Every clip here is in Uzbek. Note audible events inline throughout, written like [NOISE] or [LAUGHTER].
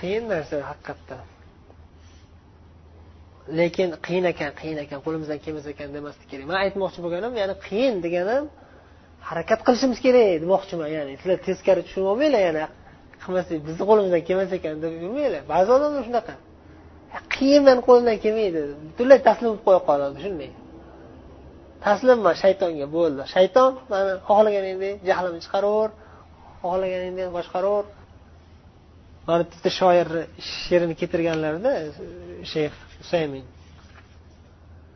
qiyin narsa haqiqatdan. Lekin qiyin ekan qiyin ekan qo'limizdan kelmas ekan demaslik kerak. Man aytmoqchi bo'lganim ya'ni qiyin deganim harakat qilishimiz kerak demoqchiman ya'ni sizlar teskari tushunib olmanglar yana qilmasak bizni qo'limizdan kelmas ekan deb yurmanglar. Ba'zi odamlar shunaqa. Qiyin mani qo'limdan kelmaydi. Butunlay taslim bo'lib qo'ya qoladi shunday. Taslimman shaytonga bo'ldi. Shayton mani xohlaganingdek jahlimni chiqaraver xohlaganingdek boshqaraver mana bitta shoirni she'rini keltirganlarda shayx husaymin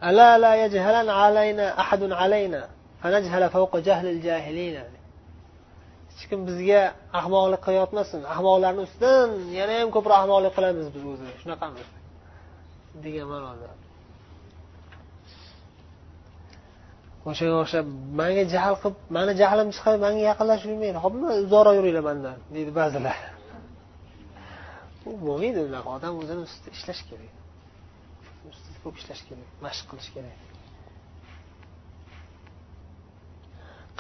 ألا لا يجهلن علينا أحد علينا فنجهل فوق جهل الجاهلين hech kim bizga ahmoqlik qilayotmasin ahmoqlarni ustidan yana ham ko'proq ahmoqlik qilamiz biz o'zi shunaqamiz degan ma'noda o'shanga o'xshab manga jahl qilib mani jahlim chiqib manga yaqinlashib yurmanglar hopmi uzoqroq yuringlar mandan deydi ba'zilar U bo'lmaydi unaqa odam o'zini ustida ishlash kerak ustida ko'p ishlash kerak mashq qilish kerak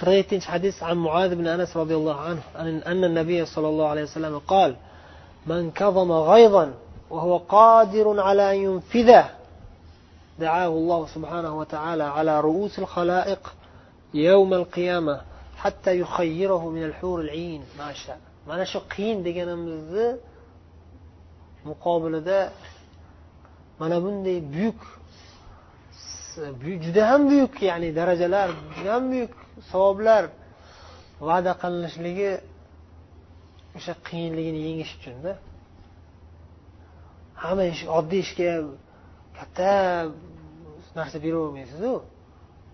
قرأت حديث عن معاذ بن أنس رضي الله عنه أن النبي صلى الله عليه وسلم قال من كظم غيظا وهو قادر على أن ينفذه دعاه الله سبحانه وتعالى على رؤوس الخلائق يوم القيامة حتى يخيره من الحور العين ما شاء mana shu qiyin deganimizni muqobilida mana bunday buyuk juda ham buyuk ya'ni darajalar juda ham buyuk savoblar va'da qilinishligi o'sha qiyinligini yengish uchunda hamma ish oddiy ishga katta narsa beravermaysizu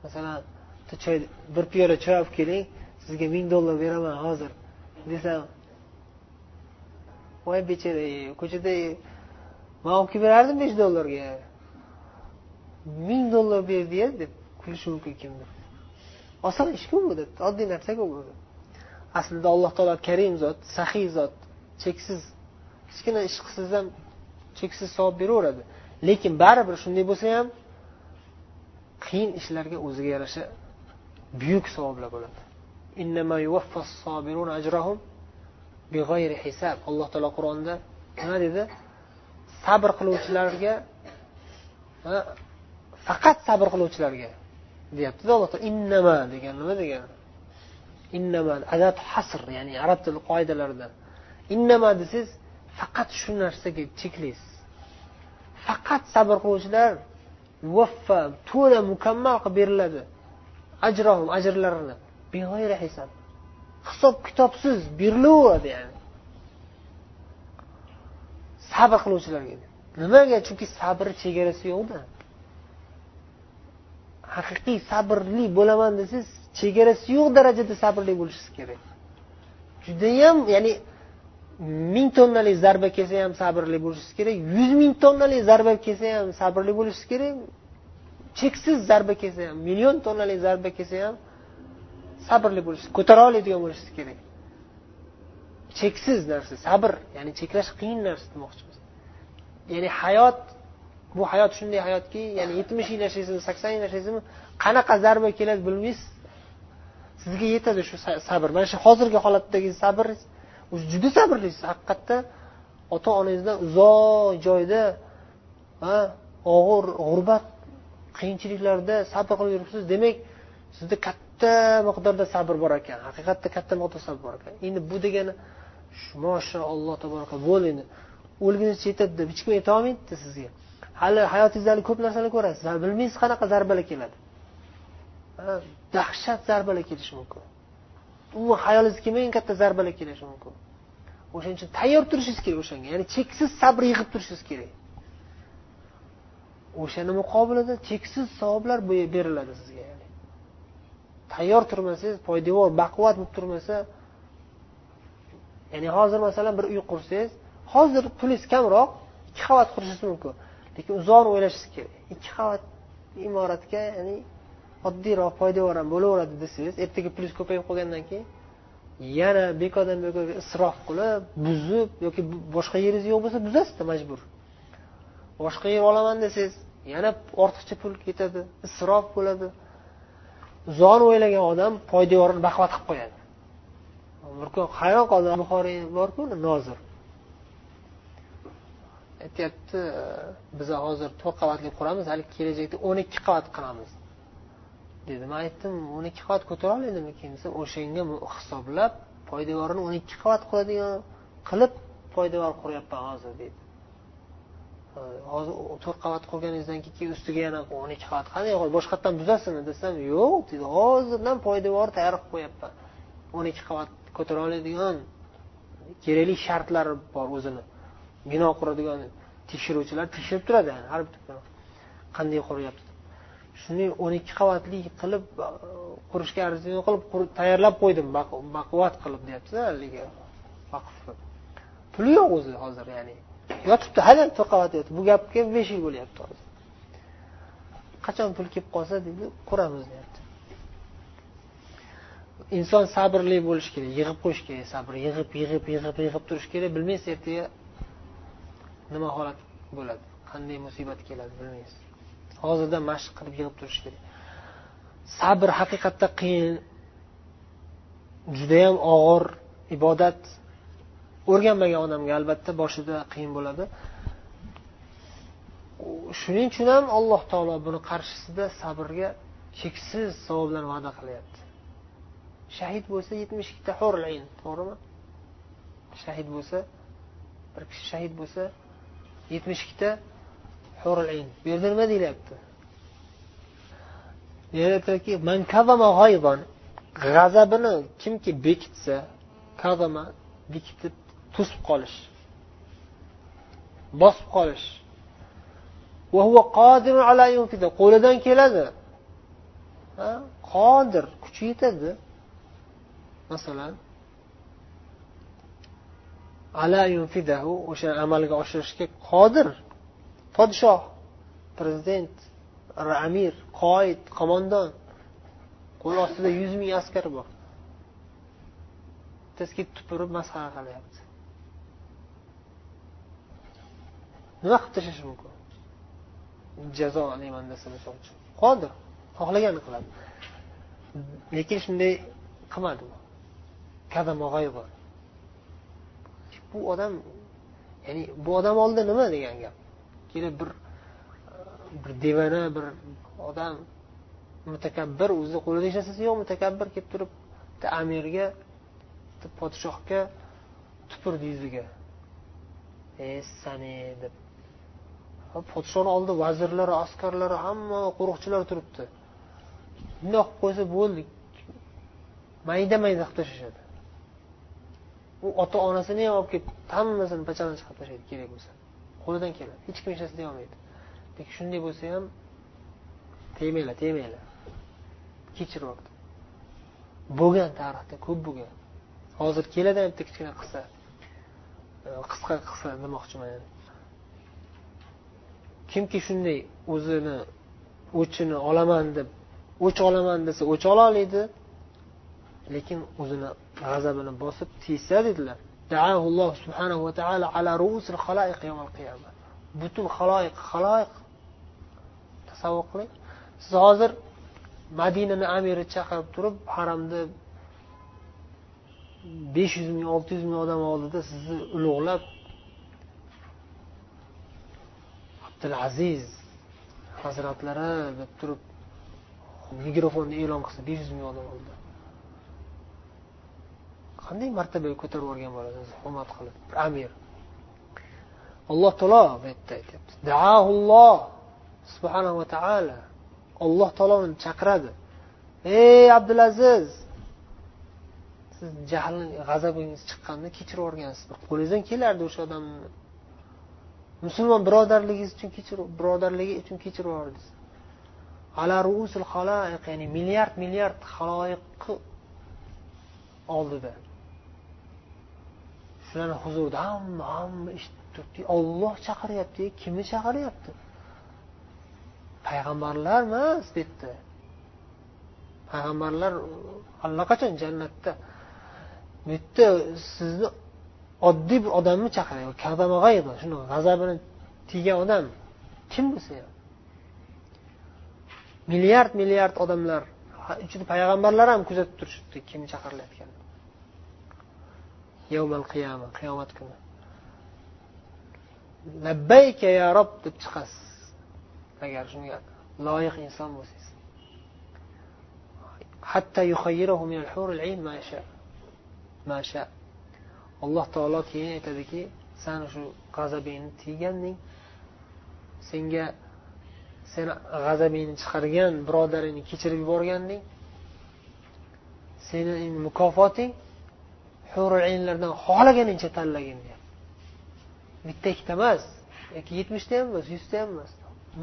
masalan choy bir piyola choy olib keling sizga ming dollar beraman hozir desam voy bechora ko'chada man olib kelib berardim besh dollarga. Ming dollar berdiya deb kulishi mumkin kimdir oson ishku bu oddiy narsaku bu. Aslida alloh taolo karim zot saxiy zot cheksiz kichkina ish qilsangiz ham cheksiz savob beraveradi. Lekin baribir shunday bo'lsa ham qiyin ishlarga o'ziga yarasha buyuk savoblar bo'ladi. Alloh taolo qur'onda nima dedi? Sabr qiluvchilarga faqat sabr qiluvchilarga deyaptida alloh taolo. Innama degan nima degani innama adat hasr ya'ni arab tili qoidalarida. Innama desangiz faqat shu narsaga cheklaysiz. Faqat sabr qiluvchilar muvaffa to'la mukammal qilib beriladi. Ajrohim ajrlarini. Hisob hisob kitobsiz berilaveradi ya'ni sabr qiluvchilarga nimaga? Chunki sabrni chegarasi yo'qda. Haqiqiy sabrli bo'laman desangiz chegarasi yo'q darajada sabrli bo'lishingiz kerak. Judayam ya'ni ming tonnalik zarba kelsa ham sabrli bo'lishingiz kerak yuz ming tonnalik zarba kelsa ham sabrli bo'lishingiz kerak cheksiz zarba kelsa ham million tonnalik zarba kelsa ham sabrli bo'lish ko'tara oladigan bo'lishingiz kerak. Cheksiz narsa sabr ya'ni cheklash qiyin narsa demoqchimiz. Ya'ni hayot bu hayot shunday hayotki ya'ni yetmish yil yashaysizmi sakson yil yashaysizmi qanaqa zarba keladi bilmaysiz. Sizga yetadi shu sabr. Mana shu hozirgi holatdagi sabr juda sabrlisiz haqiqatda ota onangizdan uzoq joyda og'ir g'urbat qiyinchiliklarda sabr qilib yuribsiz. Demak sizda katta miqdorda sabr bor ekan haqiqatda katta miqdorda sabr bor ekan. Endi bu degani mashaalloh tabaraka bo'ldi endi. O'lgunizcha yetadi deb hech kim aytolmaydida sizga. Hali hayotingizda ko'p narsalarni ko'rasiz. Bilmaysiz qanaqa zarbalar keladi. Dahshat zarbalar kelishi mumkin. Umuman hayolingizga kelmagan katta zarbalar kelishi mumkin. O'shaning uchun tayyor turishingiz kerak o'shanga. Ya'ni cheksiz sabr yig'ib turishingiz kerak. O'shani muqobilida cheksiz savoblar beriladi sizga. Tayyor turmasangiz poydevor baquvvat bo'lib turmasa ya'ni hozir masalan bir uy qursangiz hozir pulingiz kamroq ikki qavat qurishingiz mumkin. Lekin uzoqni o'ylashingiz kerak. Ikki qavat imoratga ya'ni oddiyroq poydevor ham bo'laveradi desangiz ertaga pulingiz ko'payib qolgandan keyin yana bekordan bekorga isrof qilib buzib yoki boshqa yeringiz yo'q bo'lsa buzasizda majbur. Boshqa yer olaman desangiz yana ortiqcha pul ketadi isrof bo'ladi. Uzoqni o'ylagan odam poydevorini baquvvat qilib qo'yadi. Bir kun hayron qoldim buxoriy borku nozir? Aytyapti biz hozir to'rt qavatli quramiz hali kelajakda o'n ikki qavat qilamiz. Dedi man aytdim o'n ikki qavat ko'tara oladimikin desa o'shanga hisoblab poydevorini o'n ikki qavat qiladigan qilib poydevor quryapman hozir deydi hozir to'rt qavat qurganingizdan keyin ustiga yana o'n ikki qavat qanday boshqatdan buzasizmi desam yo'q deydi hozirdan poydevor tayyor qilib qo'yapman. O'n ikki qavat ko'tara oladigan kerakli shartlari bor o'zini. Bino quradigan tekshiruvchilar tekshirib turadi har bitta qanday quryapti? Shuni o'n ikki qavatli qilib qurishga arziydigan qilib tayyorlab qo'ydim baquvvat qilib deyapti haligi. Vaqf puli yo'q o'zi hozir ya'ni. Yotibdi. Hali to'rt qavat bu gapga besh yil bo'lyapti hozir. Qachon pul kelib qolsa deydi quramiz deyapti. Inson sabrli bo'lishi kerak yig'ib qo'yish kerak sabr yig'ib yig'ib yig'ib yig'ib turish kerak bilmaysiz ertaga nima holat bo'ladi qanday musibat keladi bilmaysiz. Hozirdan mashq qilib yig'ib turish kerak. Sabr haqiqatda qiyin judayam og'ir ibodat o'rganmagan odamga albatta boshida qiyin bo'ladi. Shuning uchun ham alloh taolo buni qarshisida sabrga cheksiz savoblarni va'da qilyapti. Shahid bo'lsa yetmish ikkita hurlayn to'g'rimi? Shahid bo'lsa bir kishi shahid bo'lsa yetmish ikkita hurlayn bu yerda nima deyilyapti aytadiki g'azabini kimki bekitsa kazama bekitib to'sib qolish bosib qolish qo'lidan keladi qodir kuchi yetadi masalan ala yunfidahu o'sha amalga oshirishga qodir podshoh prezident amir qoid qo'mondon qo'l ostida yuz ming askar bor bittasiga tupurib masxara qilyapti nima qilib tashlashi mumkin? Jazo olayman desa misol uchun. Qodir xohlaganini qiladi. Lekin shunday qilmadi u. Bu odam ya'ni bu odam oldida nima degan gap? Kelib bir bir devona bir odam mutakabbir o'zini qo'lida ishlasa yo'q mutakabbir kelib turib bitta amirga bitta podshohga tupurdi yuziga. E sani deb. Podshoni oldida vazirlari askarlari hamma qo'riqchilar turibdi. Bundoq qilib qo'ysa bo'ldi mayda mayda qilib tashlashadi. U ota onasini ham olib kelib hammasini pachani chiqarib tashlaydi kerak bo'lsa. Qo'lidan keladi hech kim hech narsa deyolmaydi lekin shunday bo'lsa ham tegmanglar tegmanglar kechirib bo'lgan tarixda ko'p bo'lgan. Hozir keladi bitta kichkina qissa. Qisqa qissa demoqchiman. Kimki shunday o'zini o'chini olaman deb o'ch olaman desa o'ch ola oladi lekin o'zini g'azabini bosib tiysa dedilar. Alloh subhanahu va taala ala ruusil xaloiq yawmal qiyama butun xaloyiq xaloyiq tasavvur qiling. Siz hozir madinani amiri chaqirib turib haramda besh yuz ming olti yuz ming odam oldida sizni ulug'lab abdulaziz hazratlari deb turib mikrofonni e'lon qilsa besh yuz ming odam oldida qanday martabaga ko'tarib yuborgan bo'ladi hurmat qilib? Bir amir. Alloh taolo bu yerda aytyapti. Daahulloh subhanava taolo alloh taolo uni chaqiradi. Ey abdulaziz siz jahl g'azabingiz chiqqanda kechirib yuborgansiz. Qo'lingizdan kelardi o'sha odamni. Musulmon birodarligingiz uchun kechirib birodarligi uchun kechirib yubordingiz ala ruusil xaloiq ya'ni milliard milliard haloyiqni oldida. Shularni huzurida hamma hamma eshitib turibdi. Olloh chaqiryapti kimni chaqiryapti? Payg'ambarlar emas bu yerda payg'ambarlar allaqachon jannatda. Bu yerda sizni oddiy bir odamni chaqiryapti shuni g'azabini tiygan odam kim bo'lsa ham. Milliard milliard odamlar ichida payg'ambarlar ham kuzatib turishibdi kim chaqirilayotganini. Yavmal qiyama qiyomat kuni. Labbayka ya rob deb chiqasiz. Agar shunga loyiq inson bo'lsangiz. Hatto masha alloh taolo keyin aytadiki san shu g'azabingni tiyganding senga seni g'azabingni chiqargan birodaringni kechirib yuborganding seni mukofoting hurul aynlardan xohlaganingcha tanlagin deyapti. Bitta ikkita emas yoki yetmishta ham emas yuzta ham emas.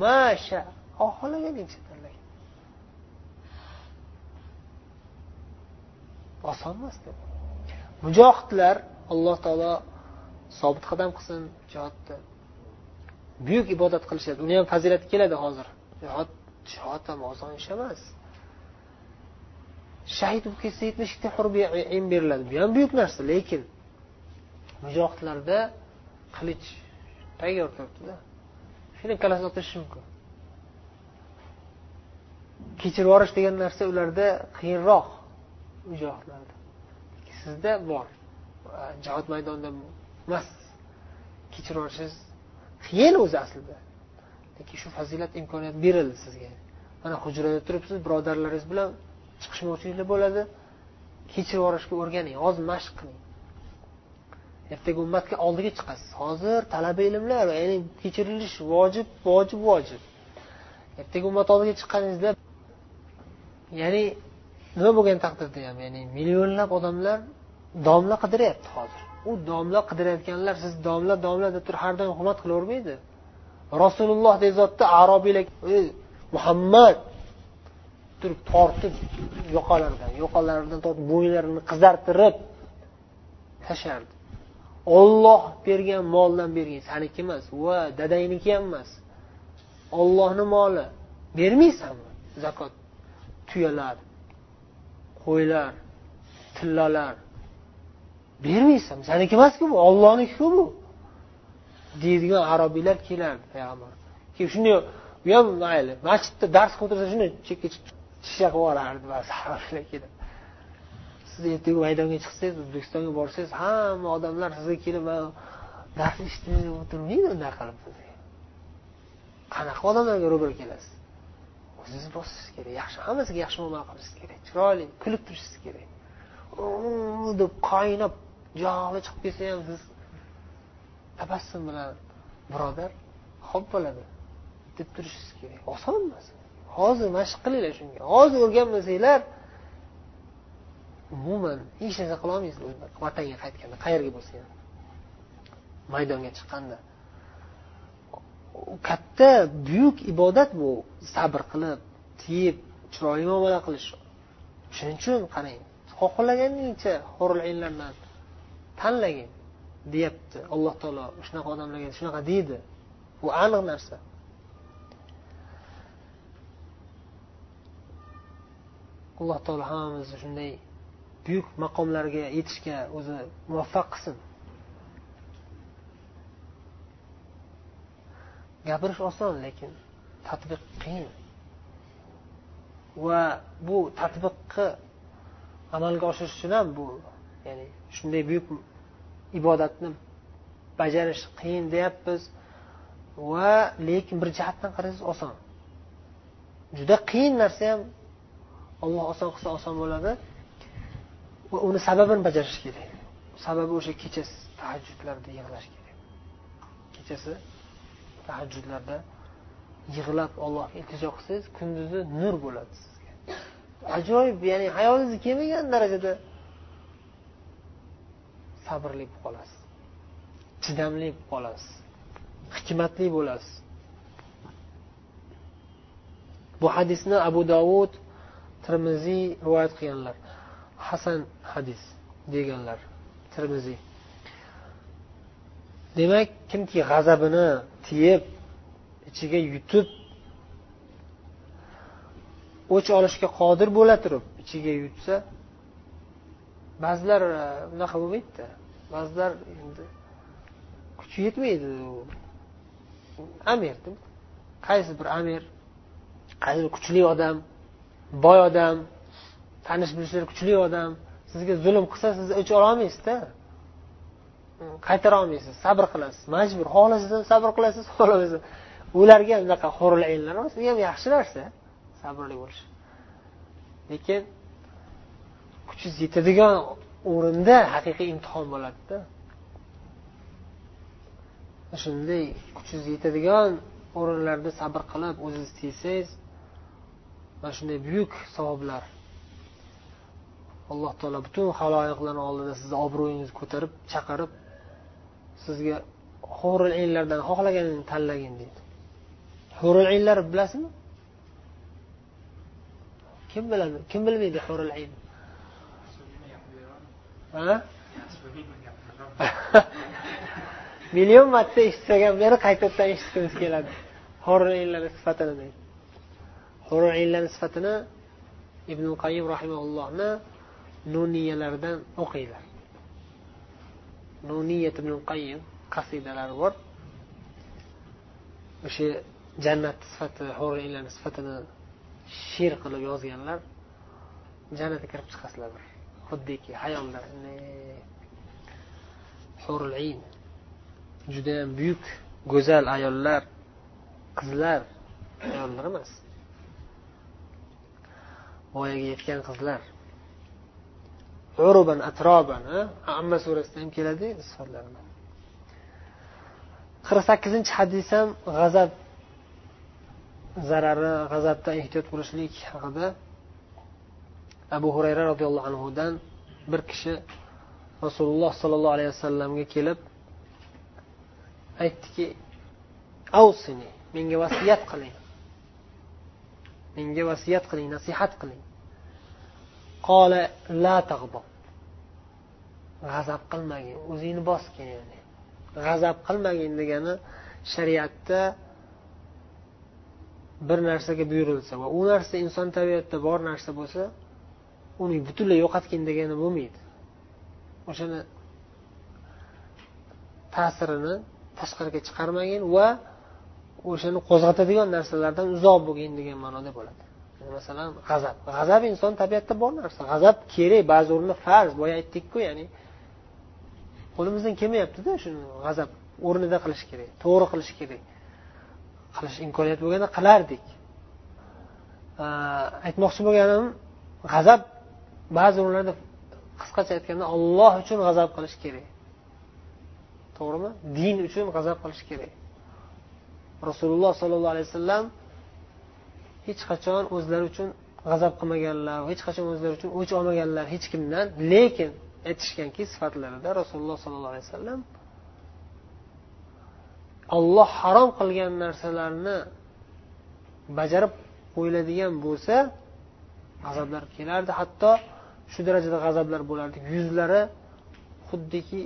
Masha xohlaganingcha tanlagin. Oson emas mujohidlar alloh taolo sobit qadam qilsin jihodda buyuk ibodat qilishadi. Uni ham fazilati keladi hozir. Jihod jihod ham oson ish emas. Shahid bo'lib ketsa yetmish ikkita hurbiin beriladi. Bu ham buyuk narsa lekin mujohidlarda qilich tayyor turibdida shuni kallasini otirish mumkin. Kechirib yuborish degan narsa ularda qiyinroq mujohidlarda sizda bor. Jihod maydonida emas. Kechirib yuborishingiz qiyin o'zi aslida. Lekin shu fazilat imkoniyat berildi sizga. Mana hujrada turibsiz birodarlaringiz bilan chiqishmovchiliklar bo'ladi. Kechirib yuborishga o'rganing hozir mashq qiling. Ertaga ummatga oldiga chiqasiz. Hozir talaba ilmlar ya'ni kechirilish vojib vojib vojib. Ertaga ummat oldiga chiqqaningizda ya'ni nima bo'lgan taqdirda ham ya'ni millionlab odamlar domla qidiryapti hozir. U domla qidirayotganlar siz domla domla deb turib har doim hurmat qilavermaydi. Rasululloh deb zotni arobiylar muhammad! turib tortib yoqalaridan yoqalaridan tortib bo'ylarini qizartirib tashlardi olloh bergan moldan bergin saniki emas va dadangniki ham emas. Ollohni moli bermaysanmi? Zakot tuyalar qo'ylar tillalar bermaysan saniki emasku bu ollohniki bu. Deydigan arobiylar kelardi payg'ambar. Keyin shunday u ham mayli masjidda dars qilib o'tirsa shunday chekka shisha qilib yuborardi siz ertaga maydonga chiqsangiz o'zbekistonga borsangiz hamma odamlar sizga kelib dars eshitib o'tirmaydi unday qilib qanaqa odamlarga ro'bara kelasiz? O'zingiz bosishingiz kerak yaxshi hammasiga yaxshi muomala qilishingiz kerak chiroyli kulib turishingiz kerak. Deb qaynab jog'i chiqib ketsa ham siz tabassum bilan birodar ho'p bo'ladi deb turishingiz kerak. Oson emas hozir mashq qilinglar shunga. Hozir o'rganmasanglar umuman hech narsa qilolmaysiz vatanga qaytganda qayerga bo'lsa ham. Maydonga chiqqanda. Katta buyuk ibodat bu. Sabr qilib tiyib chiroyli muomala qilish. Shuning uchun qarang xohlaganingcha hurlardan tanlagin deyapti. Alloh taolo shunaqa odamlarga shunaqa deydi. Bu aniq narsa. Alloh taolo hammamizni shunday buyuk maqomlarga yetishga o'zi muvaffaq qilsin. Gapirish oson lekin tadbiq qiyin. Va bu tadbiqni amalga oshirish uchun ham bu ya'ni shunday buyuk ibodatni bajarish qiyin deyapmiz. Va lekin bir jihatdan qarasangiz oson. Juda qiyin narsa ham olloh oson qilsa oson bo'ladi. Va uni sababini bajarish kerak. Sababi o'sha kechasi tahajjudlarda yig'lash kerak. Kechasi tahajjudlarda yig'lab allohga iltijo qilsangiz kunduzi nur bo'ladi sizga. Ajoyib ya'ni hayolingizga kelmagan darajada. Sabrli bo'lib qolasiz. Chidamli bo'lib qolasiz. Hikmatli bo'lasiz. Bu hadisni abu dovud termiziy rivoyat qilganlar. Hasan hadis deganlar termiziy demak kimki g'azabini tiyib ichiga yutib o'ch olishga qodir bo'la turib ichiga yutsa ba'zilar e, unaqa bo'lmaydida. Ba'zilar endi kuchi yetmaydi amir qaysi bir amir? Qaysi bir kuchli odam? Boy odam? Tanish bilishlar kuchli odam? Sizga zulm qilsa siz o'ch ololmaysizda. Qaytara olmaysiz sabr qilasiz majbur. Xohlasizdan sabr qilasiz xohlamasa ularga unaqa aylanlar emas bu ham yaxshi narsa sabrli bo'lish. Lekin kuchingiz yetadigan o'rinda haqiqiy imtihon bo'ladida. Shunday kuchingiz yetadigan o'rinlarda sabr qilib o'zingiz tiysangiz mana shunday buyuk savoblar. Alloh taolo butun haloyiqlarni oldida sizni obro'yingizni ko'tarib chaqirib sizga hurul inlardan xohlaganini tanlagin deydi. Hurul inlar bilasizmi? Kim biladi? Kim bilmaydi hurul in [LAUGHS] million marta eshitsak ham yana qaytadan eshitgimiz keladi. Hurul sifatini deydi. Hurul sifatini ibn qayim rahimaullohni nuniyalaridan o'qinglar. Nuniyat ibn qayim qasidalari bor. O'sha jannat sifati huriylarni sifatini she'r qilib yozganlar jannatga kirib chiqasizlar xuddiki hayollar. Hurulayn judayam buyuk go'zal ayollar qizlar. Ayollar emas. Voyaga yetgan qizlar. Uruban atroban amma surasida ham keladi sifatlar qirq sakkizinchi hadis ham g'azab zarari g'azabdan ehtiyot bo'lishlik haqida abu hurayra roziyallohu anhudan bir kishi rasululloh sollallohu alayhi vasallamga kelib aytdiki avsini menga vasiyat qiling. Menga vasiyat qiling nasihat qiling. Qola la tag'bob g'azab qilmagin o'zingni bosgin ya'ni. G'azab qilmagin degani shariatda bir narsaga buyurilsa va u narsa inson tabiatida bor narsa bo'lsa uni butunlay yo'qotgin degani bo'lmaydi. O'shani ta'sirini tashqariga chiqarmagin va o'shani qo'zg'atadigan narsalardan uzoq bo'lgin degan ma'noda bo'ladi. Masalan g'azab. G'azab inson tabiatida bor narsa. G'azab kerak ba'zi o'rinda farz boya aytdikku ya'ni qo'limizdan kelmayaptida shuni g'azab o'rnida qilish kerak to'g'ri qilish kerak. Qilish imkoniyati bo'lganda qilardik. Aytmoqchi bo'lganim g'azab ba'zi o'rinlarda qisqacha aytganda olloh uchun g'azab qilish kerak. To'g'rimi? Din uchun g'azab qilish kerak. Rasululloh sollallohu alayhi vasallam hech qachon o'zlari uchun g'azab qilmaganlar hech qachon o'zlari uchun o'ch olmaganlar hech kimdan. Lekin aytishganki sifatlarida rasululloh sollallohu alayhi vasallam olloh harom qilgan narsalarni bajarib qo'yiladigan bo'lsa g'azablar kelardi. Hatto shu darajada g'azablar bo'lardi yuzlari xuddiki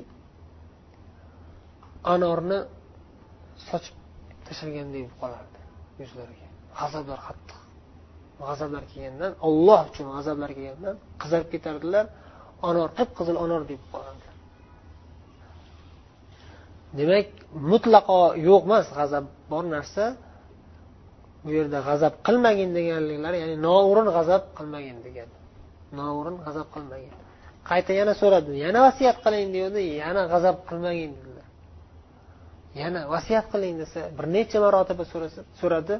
anorni sochib tashlagandek bo'lib qolardi yuzlariga. G'azablar qattiq. G'azablar kelgandan olloh uchun g'azablar kelgandan qizarib ketardilar. Anor qip qizil anor deb qolardi. Demak mutlaqo yo'q emas g'azab bor narsa. Bu yerda g'azab qilmagin deganliklari ya'ni noo'rin g'azab qilmagin degani noo'rin g'azab qilmagin. Qayta yana so'radi yana vasiyat qiling deydi yana g'azab qilmagin dedilar. Yana vasiyat qiling desa bir necha marotaba so'radi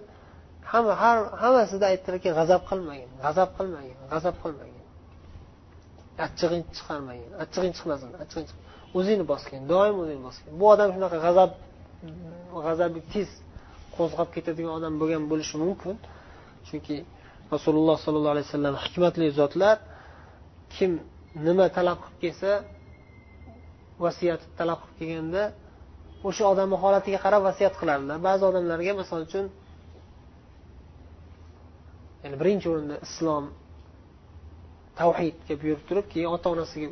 hamma har hammasida aytdilarki g'azab qilmagin g'azab qilmagin g'azab qilmagin. Achchig'ing chiqarmagin achchig'ing chiqmasin achchig'ing o'zingni bosgin doim o'zingni bosgin bu odam shunaqa g'azab g'azabi tez qo'zg'ab ketadigan odam bo'lgan bo'lishi mumkin. Chunki rasululloh sollallohu alayhi vasallam hikmatli zotlar kim nima talab qilib kelsa vasiyat talab qilib kelganda o'sha odamni holatiga qarab vasiyat qilardilar ba'zi odamlarga misol uchun ya'ni birinchi o'rinda islom tavhidga buyurib turib keyin ota onasiga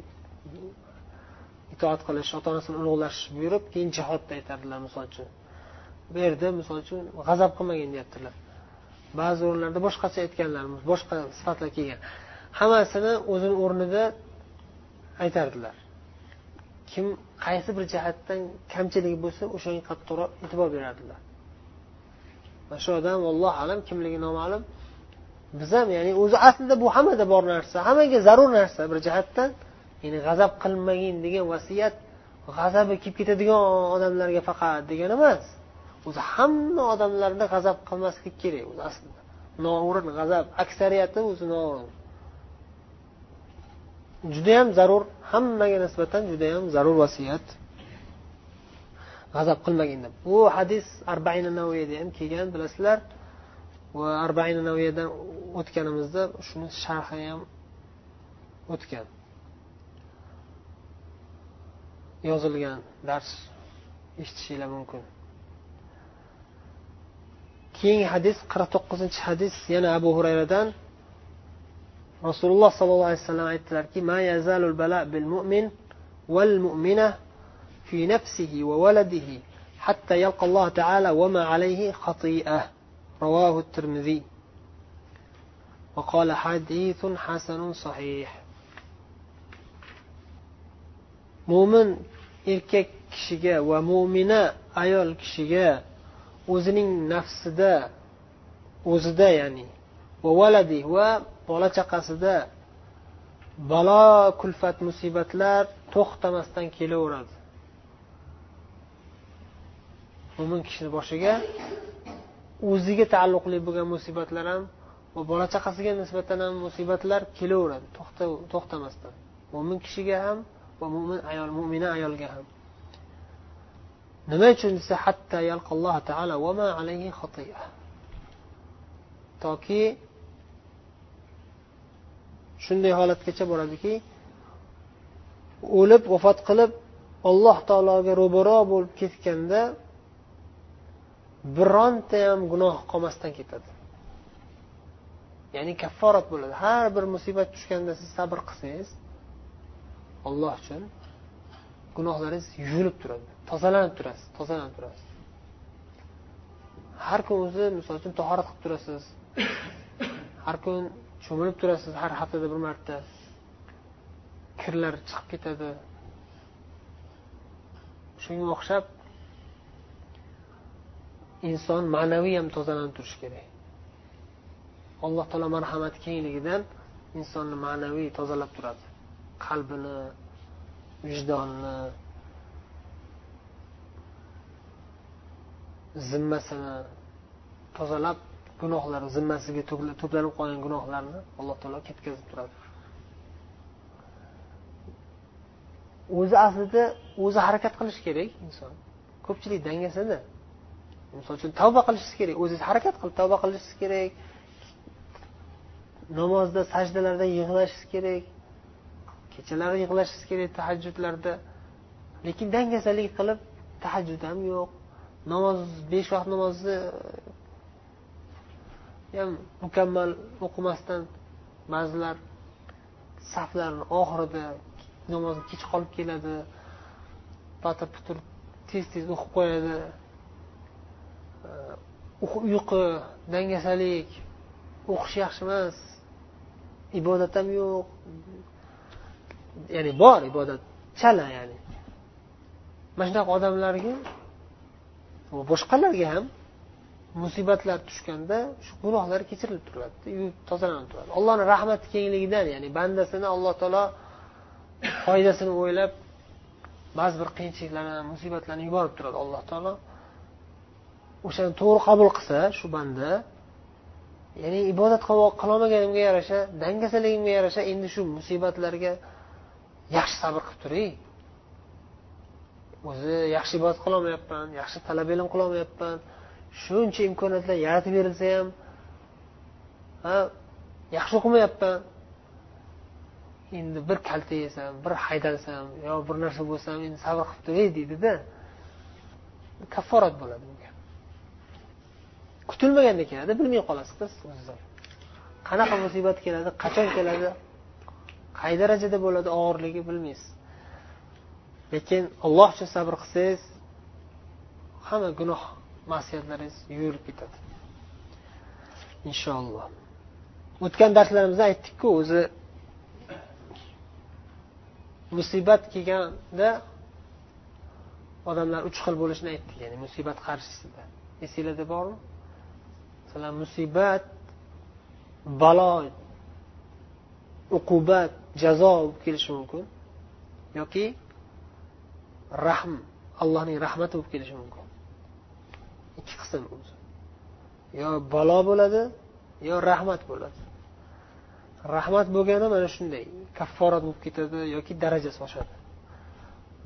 itoat qilish ota onasini ulug'lash buyurib keyin jihodni aytadilar misol uchun. Bu yerda misol uchun g'azab qilmagin deyaptilar. Ba'zi o'rinlarda boshqacha aytganlar boshqa sifatlar kelgan. Hammasini o'zini o'rnida aytardilar. Kim qaysi bir jihatdan kamchiligi bo'lsa o'shanga qattiqroq e'tibor berardilar. Mana shu odam allohu alam kimligi noma'lum. Biz ham ya'ni o'zi aslida bu hammada bor narsa hammaga zarur narsa bir jihatdan. Ya'ni g'azab qilmagin degan vasiyat g'azabi kelib ketadigan odamlarga faqat degani emas. O'zi hamma odamlarni g'azab qilmaslik kerak o'zi aslida. Noo'rin g'azab aksariyati o'zi noo'rin. Judayam zarur hammaga nisbatan judayam zarur vasiyat. G'azab qilmagin deb bu hadis arbaina naviyada ham kelgan bilasizlar. Va arbaina naviyadan o'tganimizda shuni sharhi ham o'tgan. Yozilgan dars eshitishinglar mumkin. Keyingi hadis qirq to'qqizinchi hadis yana abu hurayradan rasululloh sollallohu alayhi vasallam aytdilarki ma yazalul bala bil mu'min val mu'mina fi nafsihi va waladihi hatta yalqa alloh taala va ma alayhi khati'ah رواه الترمذي وقال حديث حسن صحيح mo'min erkak kishiga va mo'mina ayol kishiga o'zining nafsida o'zida ya'ni va valadi va bola chaqasida balo kulfat musibatlar to'xtamasdan kelaveradi. Mo'min kishini boshiga o'ziga taalluqli bo'lgan musibatlar ham va bola chaqasiga nisbatan ham musibatlar kelaveradi to'xtamasdan. Mo'min kishiga ham va mo'min ayol mo'mina ayolga ham. Nima uchun desa hatta yalqalloh taala va ma alayhi xotiya toki shunday holatgacha boradiki o'lib vafot qilib alloh taologa ro'baro bo'lib ketganda bironta ham gunoh qolmasdan ketadi. Ya'ni kafforat bo'ladi. Har bir musibat tushganda siz sabr qilsangiz olloh uchun gunohlaringiz yuvilib turadi. Tozalanib turasiz tozalanib turasiz. Har kun o'zi misol uchun tahorat qilib turasiz. Har kun cho'milib turasiz har haftada bir marta. Kirlar chiqib ketadi. Shunga o'xshab inson ma'naviy ham tozalanib turishi kerak. Alloh taolo marhamati kengligidan insonni ma'naviy tozalab turadi. Qalbini vijdonini zimmasini tozalab gunohlar zimmasiga to'planib qolgan gunohlarni alloh taolo ketkazib turadi. O'zi aslida o'zi harakat qilishi kerak inson. Ko'pchilik dangasada misol uchun tavba qilishingiz kerak. O'zingiz harakat qilib tavba qilishingiz kerak. Namozda sajdalarda yig'lashingiz kerak. Kechalari yig'lashingiz kerak tahajjudlarda. Lekin dangasalik qilib tahajjud ham yo'q. Namoz besh vaqt namozni e, ham mukammal o'qimasdan ba'zilar saflarni oxirida namozni kech qolib keladi patir putur tez tez o'qib qo'yadi. E, uyqu dangasalik o'qish yaxshi emas ibodat ham yo'q. Ya'ni bor ibodat chala ya'ni. Mana shunaqa odamlarga boshqalarga ham musibatlar tushganda shu gunohlar kechirilib turiladi yuvib tozalanib turadi. Allohni rahmati kengligidan ya'ni bandasini alloh taolo foydasini o'ylab ba'zi bir qiyinchiliklarni musibatlarni yuborib turadi alloh taolo. O'shani to'g'ri qabul qilsa shu banda ya'ni ibodat qilolmaganimga yarasha dangasaligimga yarasha endi shu musibatlarga yaxshi sabr qilib turay o'zi yaxshi ibodat qilolmayapman yaxshi talab ilm qilolmayapman shuncha imkoniyatlar yaratib berilsa ham ha yaxshi o'qimayapman. Endi bir kalta yesam bir haydalsam yo bir narsa bo'lsam endi sabr qilib turay deydida kafforat bo'ladi bunga. Kutilmaganda keladi bilmay qolasiz qiz o'ziz qanaqa musibat keladi qachon keladi qay darajada bo'ladi og'irligi bilmaysiz. Lekin alloh uchun sabr qilsangiz hamma gunoh masiyatlaringiz yuvilib ketadi. Inshaalloh o'tgan darslarimizda aytdikku o'zi musibat kelganda odamlar uch xil bo'lishini aytdik. Ya'ni musibat qarshisida. Esinglarda bormi? Masalan musibat balo uqubat jazo bo'lib kelishi mumkin yoki rahm allohning rahmati bo'lib kelishi mumkin. Ikki qism yo balo bo'ladi yo rahmat bo'ladi. Rahmat bo'lgani mana shunday kafforat bo'lib ketadi yoki darajasi oshadi.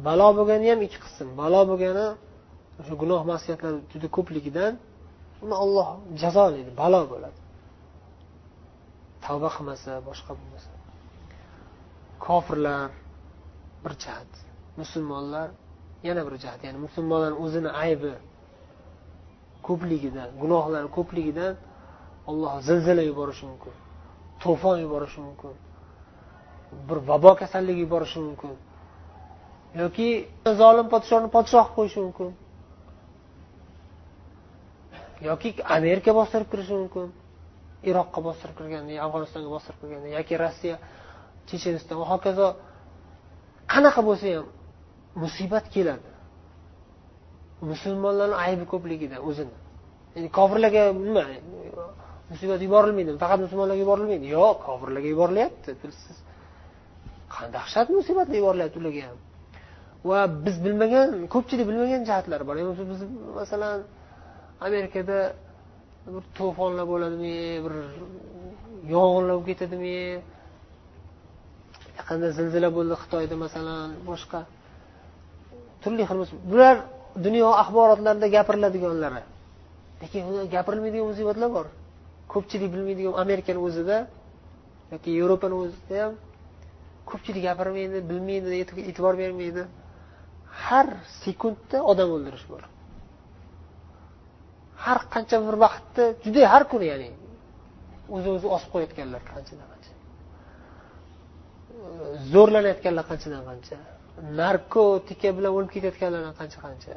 Balo bo'lgani ham ikki qism. Balo bo'lgani o'sha gunoh masiyatlar juda ko'pligidan uni olloh jazolaydi balo bo'ladi. Tavba qilmasa boshqa bo'lmasa. Kofirlar bir jihat. Musulmonlar yana bir jihat ya'ni musulmonlar o'zini aybi ko'pligidan gunohlari ko'pligidan olloh zilzila yuborishi mumkin to'fon yuborishi mumkin bir vabo kasalligi yuborishi mumkin yoki zolim podshohni podshoh qilib qo'yishi mumkin yoki amerika bostirib kirishi mumkin iroqqa bostirib kirganda afg'onistonga bostirib kirganda yoki rossiya checheniston va hokazo qanaqa bo'lsa ham musibat keladi. Musulmonlarni aybi ko'pligidan o'zini. Ya'ni kofirlarga nima? Musibat yuborilmaydi. Faqat musulmonlarga yuborilmaydi. Yo'q kofirlarga yuborilyapti. Siz dahshat musibatlar yuborilyapti ularga ham. Va biz bilmagan ko'pchilik bilmagan jihatlar bor. Biz masalan amerikada bir to'fonlar bo'ladimi bir yong'inlar bo'lib ketadimi? Yaqinda zilzila bo'ldi xitoyda masalan boshqa turli xil bular dunyo axborotlarida gapiriladiganlari. Lekin gapirilmaydigan musibatlar bor. Ko'pchilik bilmaydigan amerikani o'zida yoki yevropani o'zida ham ko'pchilik gapirmaydi bilmaydi e'tibor bermaydi. Har sekundda odam o'ldirish bor. Har qancha bir vaqtda juda har kuni ya'ni o'zi o'zi osib qo'yayotganlar qanchadan qancha. Zo'rlanayotganlar qanchadan qancha. Narkotika bilan o'lib ketayotganlardan qancha qancha.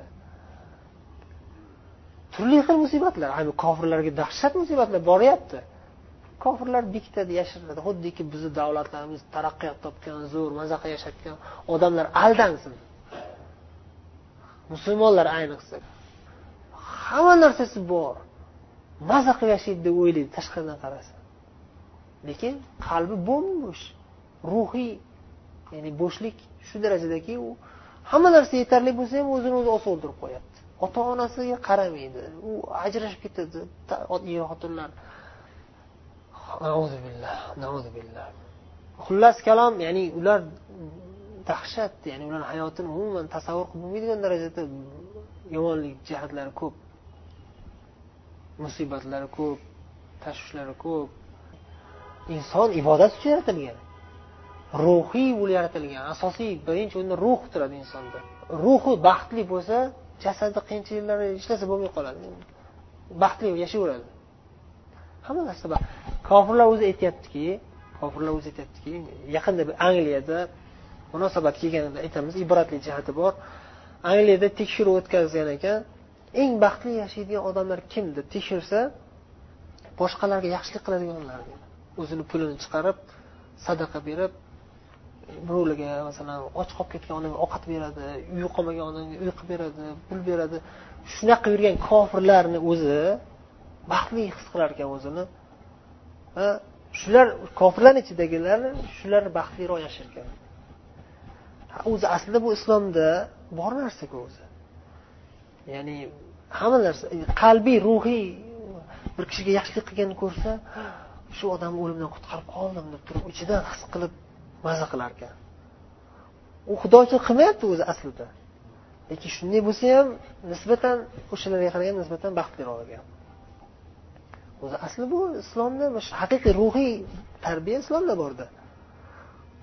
Turli xil musibatlar. Kofirlarga dahshat musibatlar boryapti. Kofirlar bekitadi yashiradi xuddiki bizni davlatlarimiz taraqqiyot topgan zo'r mazaqa yashayotgan odamlar aldansin musulmonlar ayniqsa. Hamma narsasi bor. Maza qilib yashaydi deb o'ylaydi tashqaridan qarasa lekin qalbi bo'sh. Ruhiy ya'ni bo'shlik shu darajadaki u hamma narsa yetarli bo'lsa ham o'zini o'zi osib o'ldirib qo'yapti. Ota onasiga qaramaydi. U ajrashib ketadi er xotinlar. Xullas kalom ya'ni ular dahshat ya'ni ularni hayotini umuman tasavvur qilib bo'lmaydigan darajada yomonlik jihatlari ko'p. Musibatlari ko'p tashvishlari ko'p. Inson ibodat uchun yaratilgan. Ruhiy bo'lib yaratilgan asosiy birinchi o'rinda ruh turadi insonda. Ruhi baxtli bo'lsa jasadi qancha yillar ishlasa bo'lmay qoladi. Baxtli yashayveradi hamma narsa kofirlar o'zi aytyaptiki kofirlar o'zi aytyaptiki yaqinda angliyada munosabat kelganida aytamiz ibratli jihati bor. Angliyada tekshiruv o'tkazgan ekan eng baxtli yashaydigan odamlar kim deb tekshirsa boshqalarga yaxshilik qiladiganlar. O'zini pulini chiqarib sadaqa berib birovlarga masalan och qolib ketgan odamga ovqat beradi uyi qolmagan odamga uy qilib beradi pul beradi. Shunaqa yurgan kofirlarni o'zi baxtli his qilar ekan o'zini. Va shular kofirlarni ichidagilar shular baxtliroq yashar ekan o'zi aslida bu islomda bor narsaku o'zi. Ya'ni hamma narsa qalbiy ruhiy bir kishiga yaxshilik qilganini ko'rsa shu odamni o'limdan qutqarib qoldim deb turib ichidan his qilib maza qilar ekan u xudochilik qilmayapti o'zi aslida. Lekin shunday bo'lsa ham nisbatan o'shalarga qaraganda nisbatan baxtliroq ekan o'zi asli bu islomda haqiqiy ruhiy tarbiya islomda borda.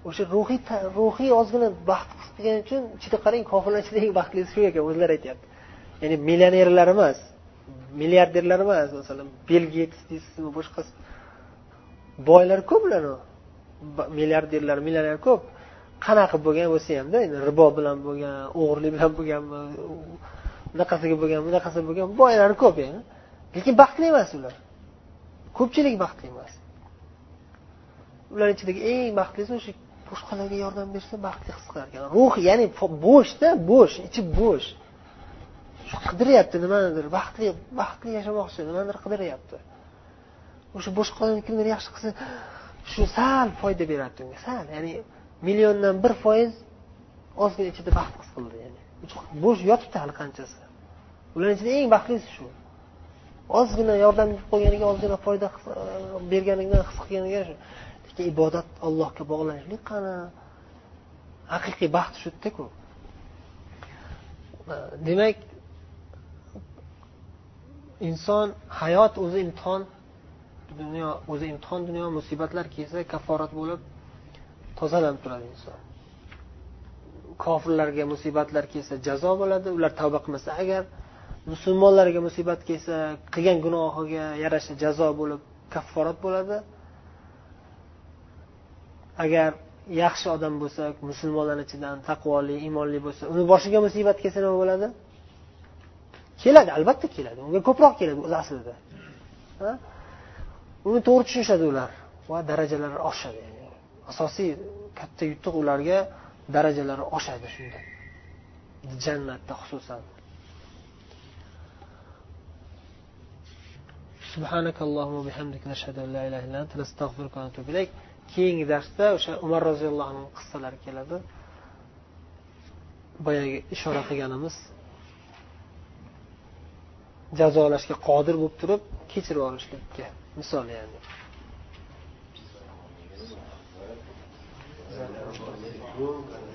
O'sha ruhiy ruhiy ozgina baxt his qilgan uchun ichida qarang kofirlar ichida eng baxtlisi shu ekan o'zlari aytyapti. Ya'ni millionerlar emas milliarderlar emas masalan bill geyts deysizmi boshqasi. Boylar ko'p ularni. Milliarderlar millioner ko'p. Qanaqa bo'lgan bo'lsa hamda ribo bilan bo'lgan o'g'irlik bilan bo'lganmi bunaqasiga bo'lgan bunaqasi bo'lgan boylar ko'p yani lekin baxtli emas ular. Ko'pchilik baxtli emas. Ular ichidagi eng baxtlisi o'sha boshqalarga yordam bersa baxtli his qilar ekan. Ruh ya'ni bo'shda bo'sh ichi bo'sh. Shu qidiryapti nimanidir baxtli baxtli yashamoqchi nimanidir qidiryapti. O'sha boshqa kimdir yaxshi qilsa shu sal foyda beradi unga sal. Ya'ni milliondan bir foiz ozgina ichida baxt his qildi ya'ni. Bo'sh yotibdi hali qanchasi. Ularni ichida eng baxtlisi shu. Ozgina yordam qo'yganiga ozgina foyda e, berganidan his qilganiga shu. Lekin ibodat allohga bog'lanishlik qani haqiqiy baxt shu yerdaku demak inson hayot o'zi imtihon dunyo o'zi imtihon dunyo musibatlar kelsa kafforat bo'lib tozalanib turadi inson. Kofirlarga musibatlar kelsa jazo bo'ladi ular tavba qilmasa agar musulmonlarga musibat kelsa qilgan gunohiga yarasha jazo bo'lib kafforat bo'ladi. Agar yaxshi odam bo'lsa musulmonlar ichidan taqvoli iymonli bo'lsa uni boshiga musibat kelsa nima bo'ladi? Keladi albatta keladi. Unga ko'proq keladi o'zi aslida. uni to'g'ri tushunishadi ular va darajalari oshadi asosiy katta yutuq ularga darajalari oshadi shunda jannatda xususan سبحانك اللهم وبحمدك نشهد ان لا اله الا انت نستغفرك ونتوب اليك keyingi darsda o'sha umar roziyallohu anhu qissalari keladi boyagi ishora qilganimiz jazolashga qodir bo'lib turib kechirib yuborishlikka misol ya'ni Thank you.